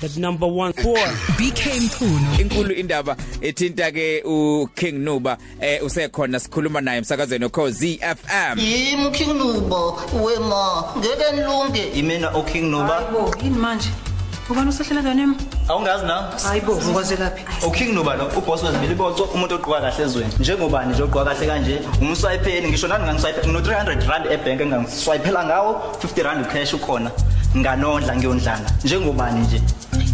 the number 1 4 BK Mkhunu inkulu indaba ethinta ke uKing Nuba eh usekhona sikhuluma naye emsakazweni okho ZFM yimi King Nuba wema ngeke nilunge. Imina uking nuba. Hayibo, yini manje? Ubani usehlela kanemi? awungazi na? Hayibo, ngikwazelaphi? uking nuba lo uboss wezibili boco umuntu ogqoka kahle ezweni. Njengobani nje ogqoka kahle kanje? Umswayipeni ngisho nani ngangiswayipe ngino 300 rand ebank engangiswayipela ngawo 50 rand cash ukhona. Nganondla ngiyondlana njengobani nje?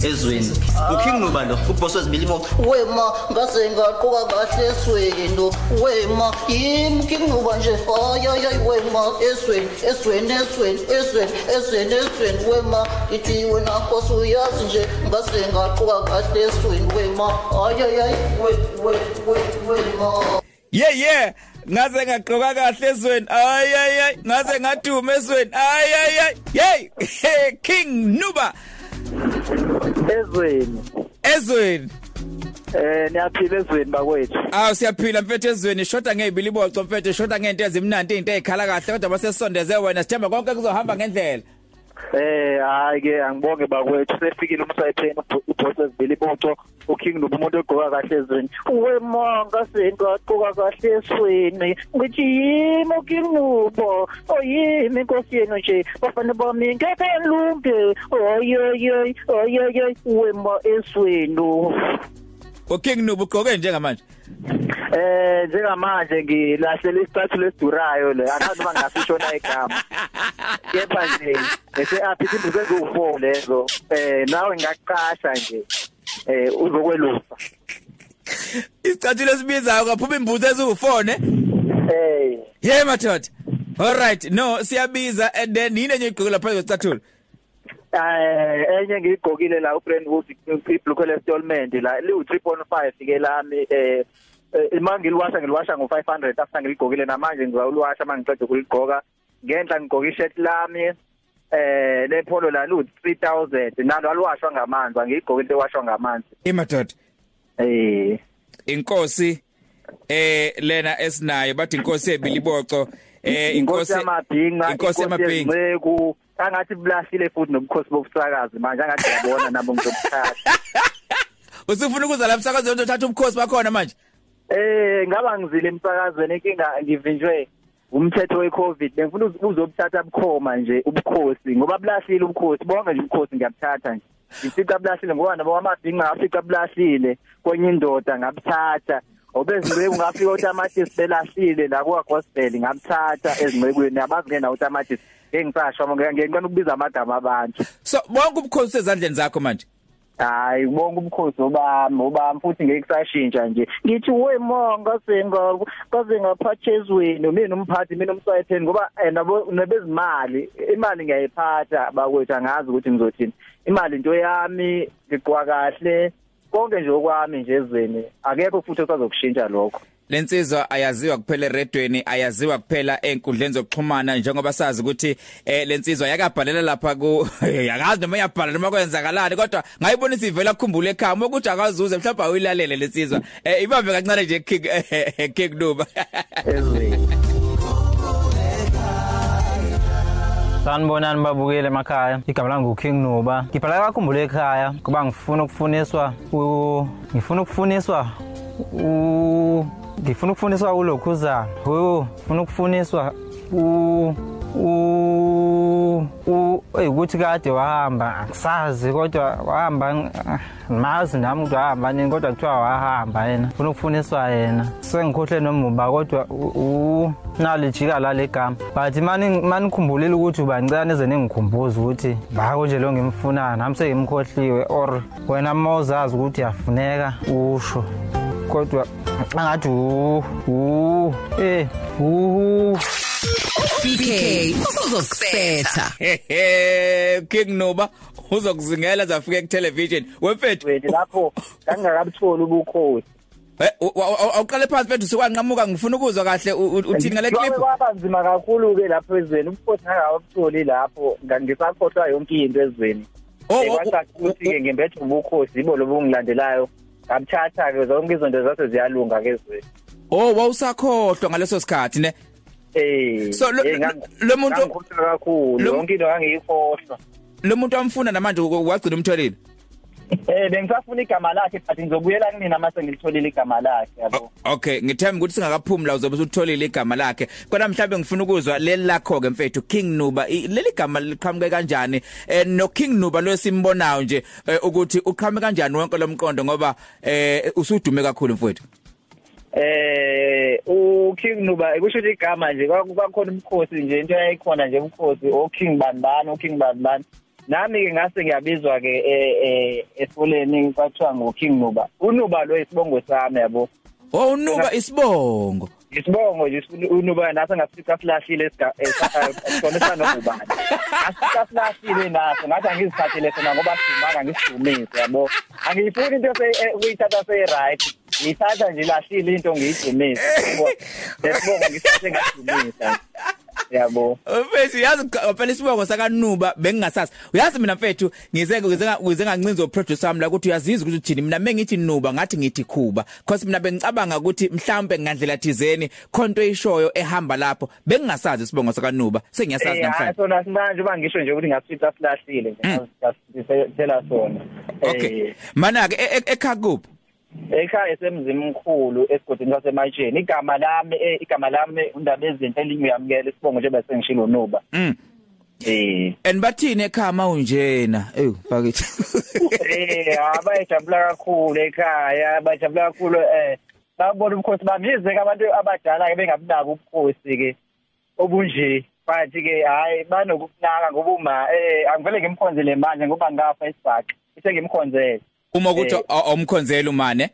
Ezweni. Uking nuba lo? Uboss wezibili boco wema ngase ngaqoka kahle esweni wema yimi King Nuba nje? Ayayayi wema esweni esweni esweni esweni esweni esweni wema ithi wena nkosi uyazi nje ngase ngaqoka kahle esweni wema ayayayi we we we wema. Yeah yeah ngaze ngaqoka kahle ezweni. Ay ay ay ngaze ngaduma ezweni. Ay ay ay hey King Nuba. Ezweni. Ezweni. Eh niyaphila ezweni bakwethu. Awu siyaphila mfethu ezweni. Shoda ngezibili boco mfethu shoda ngento ezimnandi izinto ezikhala kahle kodwa basesondeze wena sithemba konke kuzohamba ngendlela. Eh hayi ke angibonge bakwethu. Sefikile umsayitheni uboss ezibili boco uking lo umuntu ogqoka kahle ezweni. Wemonga sengaqoka kahle esweni. Ngithi yimi uking nubo oyimi inkosi yenu nje? Bafana bami ngeke nilunge oyoyoy oyoyoy wema esweni uKing Nuba ugqoke njengamanje? Eh njengamanje ngilahlela isicathulo lesidurayo le. Angazi uma ngasishona igama. Kepha nje bese aphi izinto eziwu4 lezo. Eh nawe ngaqasha nje. Eh uzokwelusa. isicathulo esibizayo kaphuma imbuzo eziwu4 ne? Eh. Yeah madoda. All right. No siyabiza and then yini enye igqokela phezulu kwesicathulo eh enye ngigqokile la uBrandwood ibhlukwe lestolment la liwu 3.5 ke lami eh manje ngiliwasha ngiliwasha ngo500 after ngiligqokile namanje ngizawuliwasha mangiqeda ukuligqoka ngenhla ngigqoka ishirt lami eh lepolo la lu 3000 nalo aliwashwa ngamanzi angigqoka into ewashwa ngamanzi. Imadoda eh. Inkosi eh lena esinayo bathi inkosi ebiliboco eh inkosi yamabhinqa inkosi yamabhinqa. Angathi bulashile futhi nobukhosi bobusakazi manje angathi yabona nabo ngizobuthatha usufuna ukuza la emsakazweni uzothatha ubukhosi bakhona manje? Eh ngaba ngizile emsakazweni inkinga ngivinjwe umthetho weCovid. Bengifuna uzobuthatha bukhoma nje ubukhosi ngoba bulashile ubukhosi. Bonke nje ubukhosi ngiyabuthatha nje. Ngifica bulashile ngoba nabo amabhinqa afica bulashile kwenye indoda ngabuthatha. Obezingwe ungafika utamatisi belashile la kwa gospel ngabuthatha ezingcekweni yabazi ngena utamatisi engisasho ngeke ngicela ukubiza amagama abantu. So bonke ubukhosi sezandleni zakho manje? Hayi ubonga ubukhosi obami obami futhi ngeke kusashintsha nje. Ngithi we monga senga kaze ngaphathezweni mina umphathi mina umsayitheni ngoba nabo nebezimali imali ngiyayiphatha bakwethu angazi ukuthi ngizothini. Imali into yami ngiqwa kahle konke nje okwami nje ezweni akekho futhi osazokushintsha lokho. Lensizwa ayaziwa kuphela eredweni ayaziwa kuphela enkundleni zokuxhumana njengoba sazi ukuthi eh lensizwa yakabhalela lapha ku yakazi noma yabhala noma kwenzakalani kodwa ngayibonisa ivela kukhumbula ekhaya ukuthi akazuze mhlawumbe ayilalele lensizwa eh ibambe kancane nje kick kick nuba ezweni. Sanibonani babukele emakhaya. Igama lami nguKing Nuba. Ngibhala kakhumbule ekhaya kuba ngifuna ukufuniswa u ngifuna ukufuniswa u ngifuna ukufuniswa ulokhuzana. Ho, ngifuna ukufuniswa u u u ukuthi kade wahamba akusazi kodwa wahamba mazi nami ukuthi wahamba nini kodwa kuthiwa wahamba yena. Ufuna ukufuniswa yena. Sengikhohle nomuba kodwa u nalijika la legama but mani manikhumbulile ukuthi uba ngicela neze ningikhumbuze ukuthi bako nje lo ngimfunayo nami sengimkhohliwe or wena mawuzazi ukuthi yafuneka usho. Kodwa angathi u u eh u. BK uzokusetha King Nuba uzokuzingela zafika ku television wemfethu. Wena lapho ngangakabutholi ubukhosi. Awuqale phansi mfethu sokwanqamuka ngifuna ukuzwa kahle uthini ngale clip? Kwaba nzima kakhulu ke lapho ezweni. Ubukhosi ngakabutholi lapho ngisakhohlwa yonke into ezweni. Kwacathi ukuthi ke ngembethe ubukhosi ibo lobu ngilandelayo. Ngabuthatha ke zonke izinto zase ziyalunga ke ezweni. Oh wawusakhohlwa ngaleso sikhathi ne? Eh. So, lo- muntu- ngangikhohlwa kakhulu yonke into ngangiyikhohlwa. lo muntu amfuna namanje wagcina umtholile Eh bengisafuna igama lakhe but ngizobuyela kunina mase ngilitholile igama lakhe yabo. Okay ngithemba ukuthi singakaphumi la uzobe usutholile igama lakhe kodwa mhlawumbe ngifuna ukuzwa leli lakho ke mfethu King Nuba leli gama liqhamuke kanjani eh no King Nuba lo simbonayo nje eh, ukuthi uqhamuke kanjani wonke lomqondo ngoba eh usudume kakhulu mfethu Eh u King Nuba kusho ukuthi igama nje kwakukhona umkhosi nje into yayikhona nje umkhosi o King Banbani o King Banbani. Nami ke ngase ngiyabizwa ke eh esikoleni kwathiwa ngo King Nuba. UNuba lo isibongo sami yabo. Oh unuba isibongo Isibongo nje isifuna uNuba nase ngafika flashile esiga esikhona nobani. Asika flashile naso ngathi angizithathele sona ngoba simanga ngisidumise yabo. Angiyifuni into se ukuyithatha se right. Ngithatha nje lahlile into ngiyidumise. Lesibongo ngisithathe ngadumisa. Yabo. Mfethu yazi phela isibongo sakaNuba bengingasazi. Uyazi mina mfethu ngize ngize ngize ngancinzo producer wami la ukuthi uyazizwa ukuthi uthini. Mina mengithi Nuba ngathi ngithi Khuba. Because mina bengicabanga ukuthi mhlambe ngandlela thizeni khonto eyishoyo ehamba lapho. Bengingasazi isibongo sakaNuba. Sengiyasazi Eh namhlanje sona simanje bangisho nje ukuthi ngasithatha flahlile nje. Ngasithela sona. Okay. Mana ke ekhakuphi? Ekhaya esemzimkhulu esigodini sasematsheni igama lami eh, igama lami undaba ezinto elingiyamukela isibongo njengoba sengishilo Nuba Mm. Eh. And bathini ekhama unjena? Ew pakithi eh abayijabula kakhulu ekhaya bajabula kakhulu eh babona umkhosi bamize ke abantu abadala ke bengabunaka ubukhosi ke obunje. Bathi ke hayi banokunaka ngoba uma eh angivele ngimkhonzele manje ngoba ngafa isibhaqa ithe ngimkhonzele. Uma ukuthi Eh. awumkhonzela umane?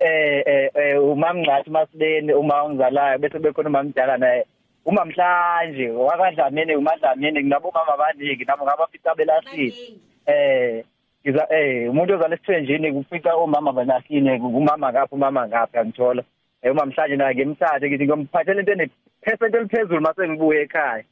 eh eh eh umamngcathi masibeni uma ongizalayo bese bekhona umamdala naye. Uma mhlanje wakadlamini umadlamini kunabo mama abaningi nabo ngabafika belahlile. Eh ngiza eh umuntu ozala esithenjini kufika omama belahlile kumama ngapha umama ngapha ngithola eh uma mhlanje naye ngimthathe ngithi ngomphathele into ene percent eliphezulu mase ngibuye ekhaya.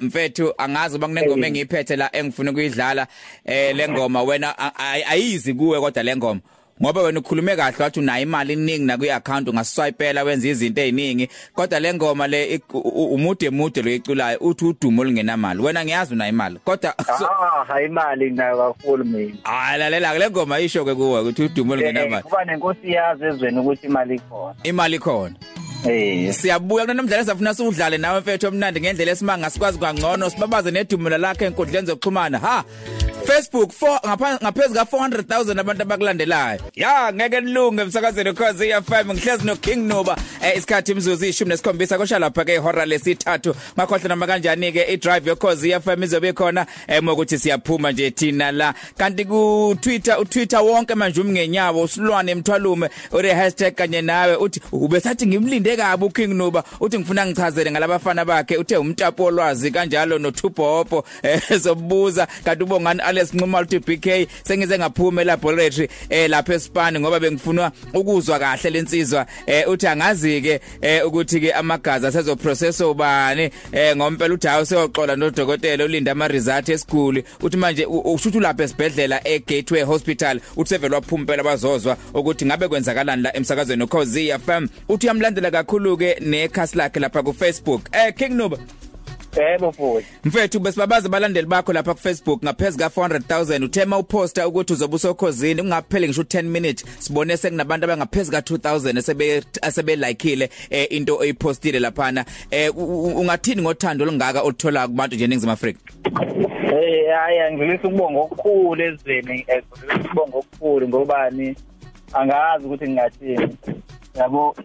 Mfethu angazi uba kunengoma engiyiphethe la engifuna ukuyidlala eh lengoma wena a- a- ayizi kuwe kodwa lengoma ngoba wena ukhulume kahle wathi unayo imali eningi na kwi-account ungaswayipela wenza izinto eziningi kodwa le ngoma le iku- u- umude mude lo iculayo uthi udumo olungenamali. Wena ngiyazi unayo imali kodwa so- ah hayi imali nayo kakhulu mina. Hayi lalela le ngoma isho ke kuwe ukuthi udumo Eh, olungenamali kuba nenkosi yazi ezweni ukuthi imali ikhona. Imali khona eh siyabuya kunamdlalo safuna siwudlale nawe mfethu omnandi ngendlela esimanga sikwazi kangcono sibabaze nedumela lakhe enkundleni zokuxhumana. Ha! Facebook 4 ngapha ngaphezulu ka 400,000 abantu abakulandelayo. Ya ngeke nilunge emsakazweni cause iFM ngihlezi no King Nuba eh, isikhathi imzuzu 17 kosha lapha ke ihora lesithathu. Ngakhohle noma kanjani ke i drive your cause iFM izobe khona emokuthi siyaphuma nje thina la. Kanti ku Twitter u Twitter wonke manje umngenyawo usilwane emthwalume ure hashtag kanye nawe uthi ubesathi ngimlinde kabi u King Nuba uthi ngifuna ngichazele ngalabafana bakhe uthe umtapo olwazi kanjalo no Tupopo ezobuza kanti ubongani Alex Nxuma uthi BK sengize ngaphume laboratory eh lapha eSpan ngoba bengifuna ukuzwa kahle lensizwa eh uthi angazi ke eh ukuthi ke amagazi asezoprocess ubani. Eh ngompela uthi hawu seyoxola nodokotela ulinda ama result esiguli uthi manje u- ushuthi lapha esibhedlela eGateway Hospital uthi sevele waphumpela bazozwa ukuthi ngabe kwenzakalani la emsakazweni Khosi FM uthi uyamlandela kakhulu ke nekhasi lakhe lapha ku Facebook eh King Nuba yebo futhi Mfethu besibabaza abalandeli bakho lapha ku Facebook ngaphezulu ka 400,000 uthema uposter ukuthi uzobe usokhozini. Ungapheli ngisho 10 minutes sibone sekunabantu abangaphezulu ka 2000 esebe asebe likeile eh, into oyipostile laphana. Eh u- u- ungathini ngothando olungaka oluthola kubantu nje eNingizimu Afrika? Eh hayi angilisa ukubonga okukhulu ezweni ngilisa ukubonga okukhulu ngobani? Angazi ukuthi ngingathini. Yabo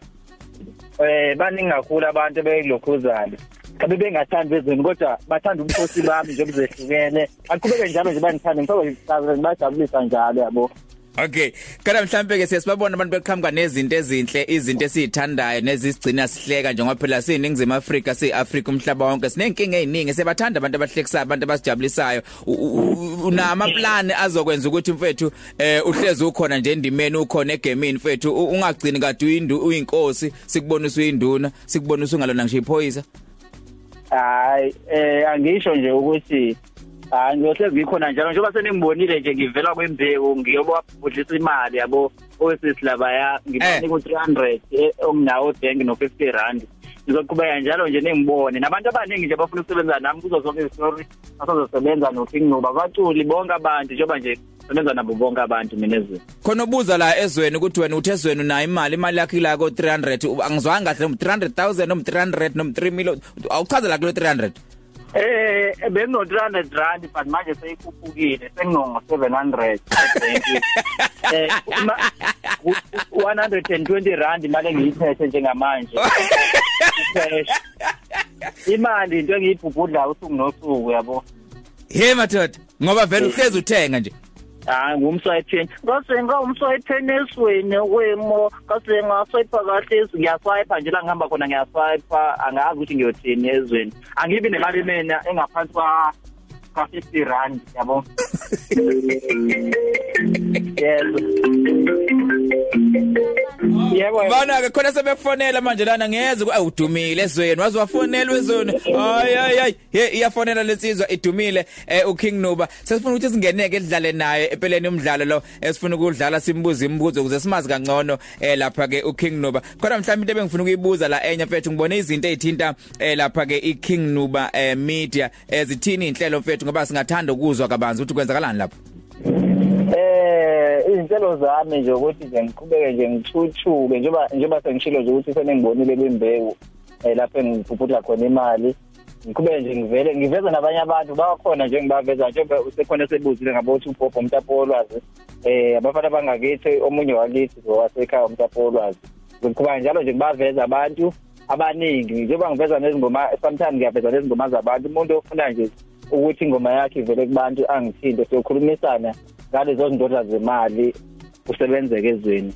eh baningi kakhulu abantu beyilokhuzana kabe bengathandi bezweni kodwa bathanda umkhosi bami nje obuzehlukene. Aqhubeke njalo nje banithande ngifike ngibajabulisa njalo yabo. Okay kana mhlambe ke siyasibabona abantu beqhamuka nezinto ezinhle izinto esizithandayo nezisigcina sihleka njengoba phela siningizimu Afrika siAfrika umhlaba wonke. Sinenkinga eziningi sebathanda abantu abahlekisayo abantu abasijabulisayo U- u- u- unama plan azokwenza ukuthi mfethu eh uhlezi ukhona nje endimeni ukhona egemini mfethu u- ungagcini kade uyindu uyinkosi sikubona usuyinduna sikubona usungalona ngisho iphoyisa? Hayi eh angisho nje ukuthi hayi ngiyohlezi ngikhona njalo njengoba seningibonile nje ngivela kwembewu ngiyobabudlisa imali yabo owesisi labaya ngimani ku 300 eh, okunawo bank no 50 rand ngizoqhubeka njalo nje ningibone nabantu abaningi nje bafuna ukusebenza nami kuzo zonke istory asozosebenza no King Nuba baculi bonke abantu njengoba nje sebenza nabo bonke abantu mina ezweni khona ubuza la ezweni ukuthi wena uthi ezweni unayo imali imali yakhe ila ko 300 u- angizwanga kahle um 300000 noma 300 noma 3 million. Awuchaze la kulo 300 Eh bengino 300 rand but manje seyikhuphukile sengino 700 eh uma- u- u- 120 rand imali engiyiphethe njengamanje. Cash imali into engiyibhubhudla usuku nosuku yabo. He madoda ngoba vele uhlezi uthenga nje. Hayi ngumswayiphen ngasenga umswayiphen esweni wemo. Ngasenga swipe kahle ngiyaswipe nje la ngihamba khona ngiyaswipe angazi ukuthi ngiyothini ezweni. Angibi nemali mina engaphansi kwa ka 50 rand yabo? Yebo yebo. Bana ke khona sebefonela manje lana ngeze awudumile ezweni wazi wafonela wezweni hayi hayi hayi. He iyafonela lesizwa idumile eh, uking nuba. Sesifuna ukuthi singeneke edlale naye empeleni umdlalo lo esifuna ukudlala simbuze imibuzo ukuze simazi kangcono eh, lapha ke uking nuba. Khona mhlawumbe into ebengifuna ukuyibuza la enye mfethu ngibone izinto ezithinta eh, lapha ke iking nuba eh, media ezithini inhlelo mfethu ngoba singathanda ukuzwa kabanzi ukuthi kwenzakalani lapho. Eh izinhlelo zami nje ukuthi nje ngiqhubeke nje ngithuthuke njengoba njengoba sengishilo nje ukuthi senengibonile kwimbewu eh lapho engiphuphuthela khona imali. Ngiqhubeke nje ngivele ngiveza nabanye abantu bakhona nje ngibaveza njengoba usekhona sebuzile ngabo two pop umtapo wolwazi. Eh abafana bangakithi omunye wakithi wasekhaya umtapo wolwazi. Ngiqhubeka njalo nje ngibaveza abantu abaningi njengoba ngiveza nezingoma sometimes ngiyaveza nezingoma zabantu. Umuntu ofuna nje ukuthi ingoma yakhe ivele kubantu angithinte sokhulumisana ngalezo zindoda zemali usebenzeke ezweni.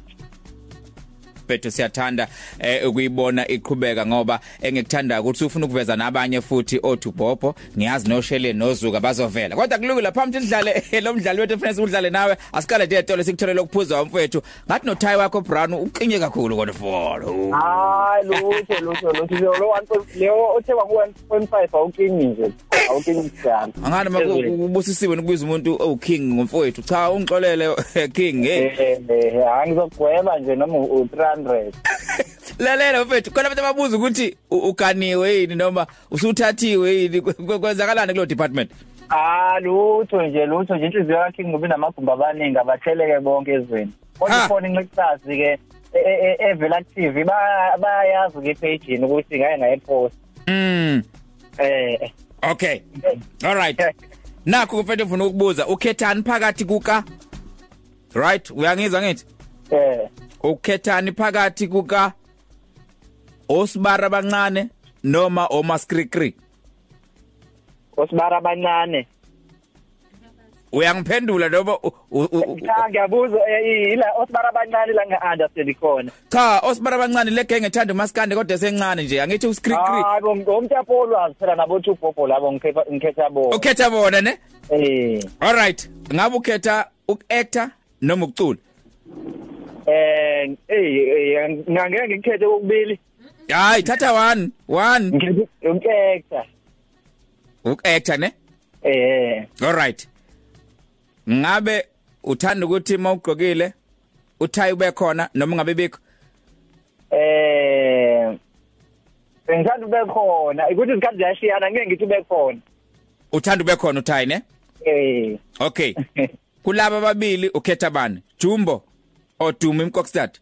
Bethu siyathanda eh, ukuyibona iqhubeka ngoba engikuthanda ukuthi ufuna ukuveza nabanye futhi othubhopho ngiyazi noshele nozuka bazovela. Kodwa kulungile phambi sidlale lo mdlalo wethu efuna sidlale nawe asikale detolo sikutholele ukuphuza umfethu ngathi noThai wakho Brown uqinye kakhulu kodwa follow hayi lutho lutho lutho. Lo one point leyo othe wa 1.5 awukingi nje. Awukingi njalo angani makubusisiwe ukubiza umuntu owuking ngomfowethu cha ungixolele king hey eh eh angizogweba nje noma u300 lalela mfethu khona abantu ababuza ukuthi uganiwe yini noma usuthathiwe yini Kwe- kwenzakalani kulo department? Ah lutho nje lutho nje inhliziyo yakhe ngoba inamagumba abaningi abatheleke bonke ezweni. Kodwa ifoni incixazi ke e- e- e- evela active baya- bayayazi ke-page ukuthi ngaye ngayepost mm eh. Okay. All right. Nakho mfethu ngifuna ukubuza ukhethani phakathi kuka? Right? Uyangizwa ngithi? Eh ukhethani phakathi kuka? Osibara abancane noma omaskrikri? Osibara abancane uyangiphendula noma u- u- u- cha ngiyabuza eh, ila osibara abancane la nge-understand khona. Cha osibara abancane legenge ethanda umaskande kodwa esencane nje angithi uskrikri hayi ngomtapo wolwazi phela nabo two popo labo ngikhetha ngikhetha bona. Ukhetha bona ne? Eh. All right ngabe ukhetha ukuactor noma ukucula? Eh eh ngangeke ngikhethe kokubili. Hayi thatha one one. Ngikhethe umkhetha ukuactor ne? Eh. All right. Ngabe uthanda ukuthi mawugqokile uthayi ube khona noma ngabe bikho eh ngithanda ube khona. Ukuthi izikhathi ziyashiyana ngeke ngithi ube khona. Uthanda ube khona uthayi ne? Eh. Okay. Kulaba ababili ukhetha bani? Jumbo oduma imkokstad?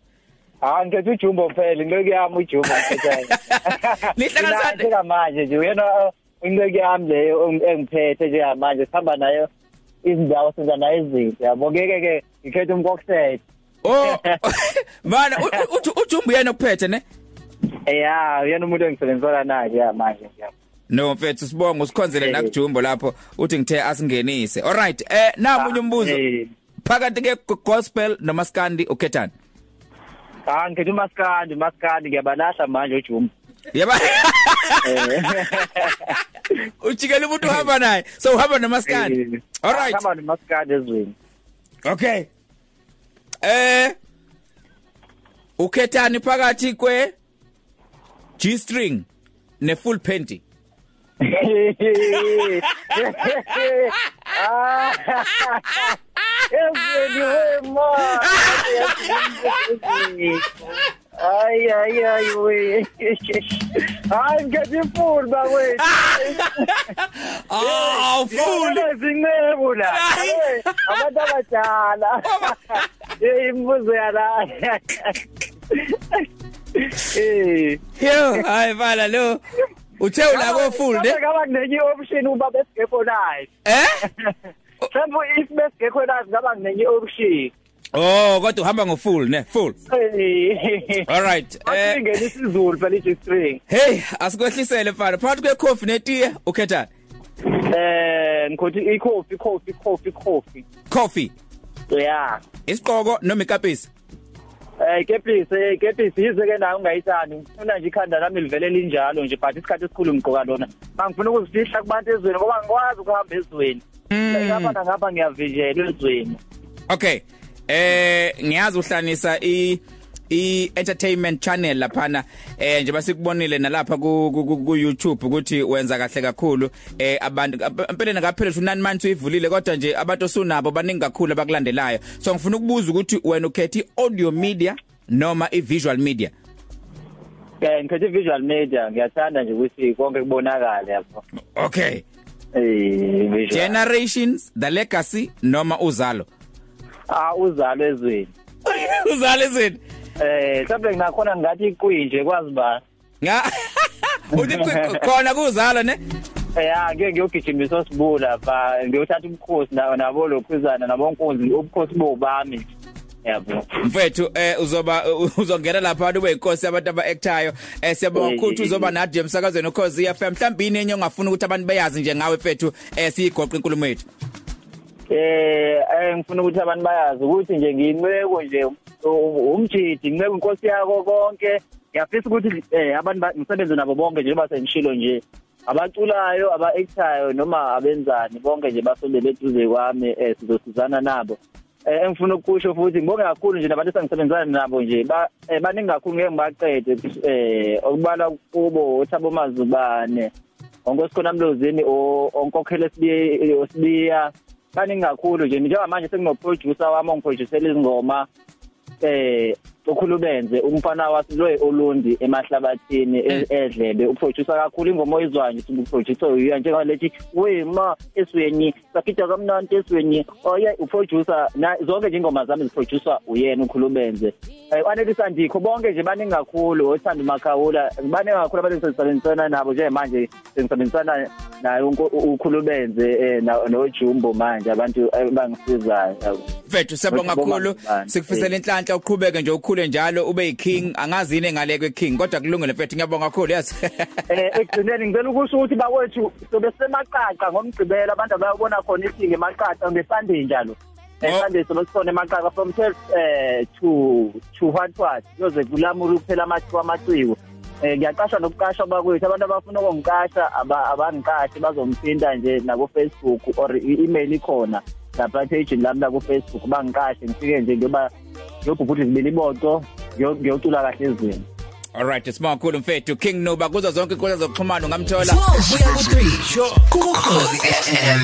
Ah ngikhetha ujumbo phela inqeki yami ujumbo ngikhethayo. Nihlanganisane. Manje nje uyena inqeki yami leyo engiphethe nje manje sihamba nayo izindawo senza nayo izinto yabo ngeke ke ngikhetha umkokset. oh mana u- u- uthi ujumbo yena kuphethe ne Yeah uyena umuntu engisebenzisana naye ya manje nje. no mfethu sibonga usikhonzele Eh. nakujumbo lapho uthi ngithe asingenise all right eh namunye umbuzo Eh. phakathi ke gospel noma skandi ukhethani Ah ngikhetha umaskandi umaskandi ngiyabalahla manje ujumbo. Yeba Eh. ujikela umuntu uhamba naye so uhamba namaskandi all right Hamba nomaskandi ezweni. okay. Eh. Ukhethani phakathi kwe G string ne full panty Ah. Ezweni wema. Ay ay ay we. Hayi ngeke ifuni bakwethu. Oh, fool. Zincebu la. Abantu abadala. Eh imbuzo yala. Eh. Yo, hayi bala lo. Uthe ulako full ne? Ngaba kunenye option uba besigekho nayo. Eh? Sembo if besigekho nayo ngaba kunenye option. Oh, kodwa uhamba ngo full ne, full. Eh. All right. Eh, Asingene isizulu phela ithi string. hey, asikwehlisele mfana. Phakathi kwe coffee netiye ukhetha Eh ngikhothi i-coffee coffee coffee coffee. coffee, Yeah. isiqoko noma ikapisi. Eh kepisi eh kepisi yize ke nayo ungayithandi ngifuna nje ikhanda lami livele linjalo nje but isikhathi esikhulu ngiqoka lona mangifuna ukuzifihla kubantu ezweni ngoba ngikwazi ukuhamba ezweni ngapha nangapha ngiyavinjelwa ezweni Okay. Eh ngiyazi uhlanisa i i entertainment channel laphana. Eh nje basikubonile nalapha ku ku- ku YouTube ukuthi wenza kahle kakhulu. Eh abantu empeleni ngaphela 9 months uyivulile kodwa nje abantu osunabo baningi kakhulu abakulandelayo. So ngifuna ukubuza ukuthi wena ukhetha audio media noma i visual media? Eh ngikhethe visual media. Ngiyathanda nje ukuthi konke kubonakale yabo. Okay. Eh visual generations the legacy noma uzalo? Ah uzalo ezweni. Uzalo izini eh mhlawumbe ngingakhona ngathi iqwinje kwazi ba? Nga uthi khona kuzalo ne? Eh ake ngiyogijimisa osibula ba ngiyothatha ubukhosi na nabo lokhuzana nabonkunzi ubukhosi bobami. Yabo. Mfethu eh uzoba uzongena lapha ube inkosi abantu aba-actayo. Eh siyabonga Eh, ukuthi eh, uzoba nathi emsakazweni ukhozi FM mhlawumbe inenye ongafuna ukuthi abantu beyazi nje ngawe mfethu? Eh siyigoqa inkulumo yethu. Eh eh, ngifuna ukuthi abantu bayazi ukuthi nje ngiyinweko nje u- umjidi nginweko inkosi yako konke. Ngiyafisa ukuthi eh abantu ba- ngisebenze nabo bonke nje njengoba sengishilo nje. Abaculayo aba-actayo noma abenzani bonke nje basondele eduze kwami eh sizosizana nabo. Eh engifuna ukusho futhi ngibonge kakhulu nje nabantu esangisebenzana nabo nje. Ba eh, baningi kakhulu ngeke ngibaqede eh okubala kubo uthabo mazubane onkosikhona mlozini o- onkokhele sibiye osibiya baningi kakhulu nje njengamanje senginoproducer wami ongiproducela izingoma eh ukhulubenze umfana wasilo olundi emahlabathini e- edlebe. Uproducer kakhulu ingoma oyizwayo nje uproducer uya njengalethi wema esweni sakitha kamnandi esweni. Oye uproducer na zonke nje ingoma zami ziproducer uyena ukhulubenze eh wanelisa ndikho bonke nje baningi kakhulu othanda umakhawula baningi kakhulu abantu engisebenzisana nabo nje manje sengisebenzisana naye unko- ukhulubenze eh, na- nojumbo manje abantu eh, bangisizayo. Yabo. mfethu siyabonga Ngibonga kakhulu. ngubani. sikufisela inhlanhla uqhubeke nje ukhule njalo ube yiking. Angazi yini engale kwe king kodwa kulungile mfethu. Ngiyabonga kakhulu yazi eh ekugcineni ngicela ukusho ukuthi bakwethu sobe semaqaqa ngomgcibelo abantu abayabona khona isinge emaqaqa ngeSunday njalo. Oh. eSunday sobe sifone emaqaqa from 12 eh to to what what yoze kulamula ukuphela amathiwa amaciko. Eh ngiyaqasha nokuqasha bakwethu. Abantu abafuna ukungikasha aba- abangiqashe bazomphinda nje nako Facebook or i-email ikhona. Lapha page lami la ku Facebook bangiqashe ngifike nje ngiyoba ngiyobhubhudla izibili iboto ngiyo- ngiyocula kahle ezweni. Alright sibonga kakhulu mfethu king noba. Kuzo zonke inkundla zokuxhumana ungamthola. 12 kuya ku 3 ukhozi FM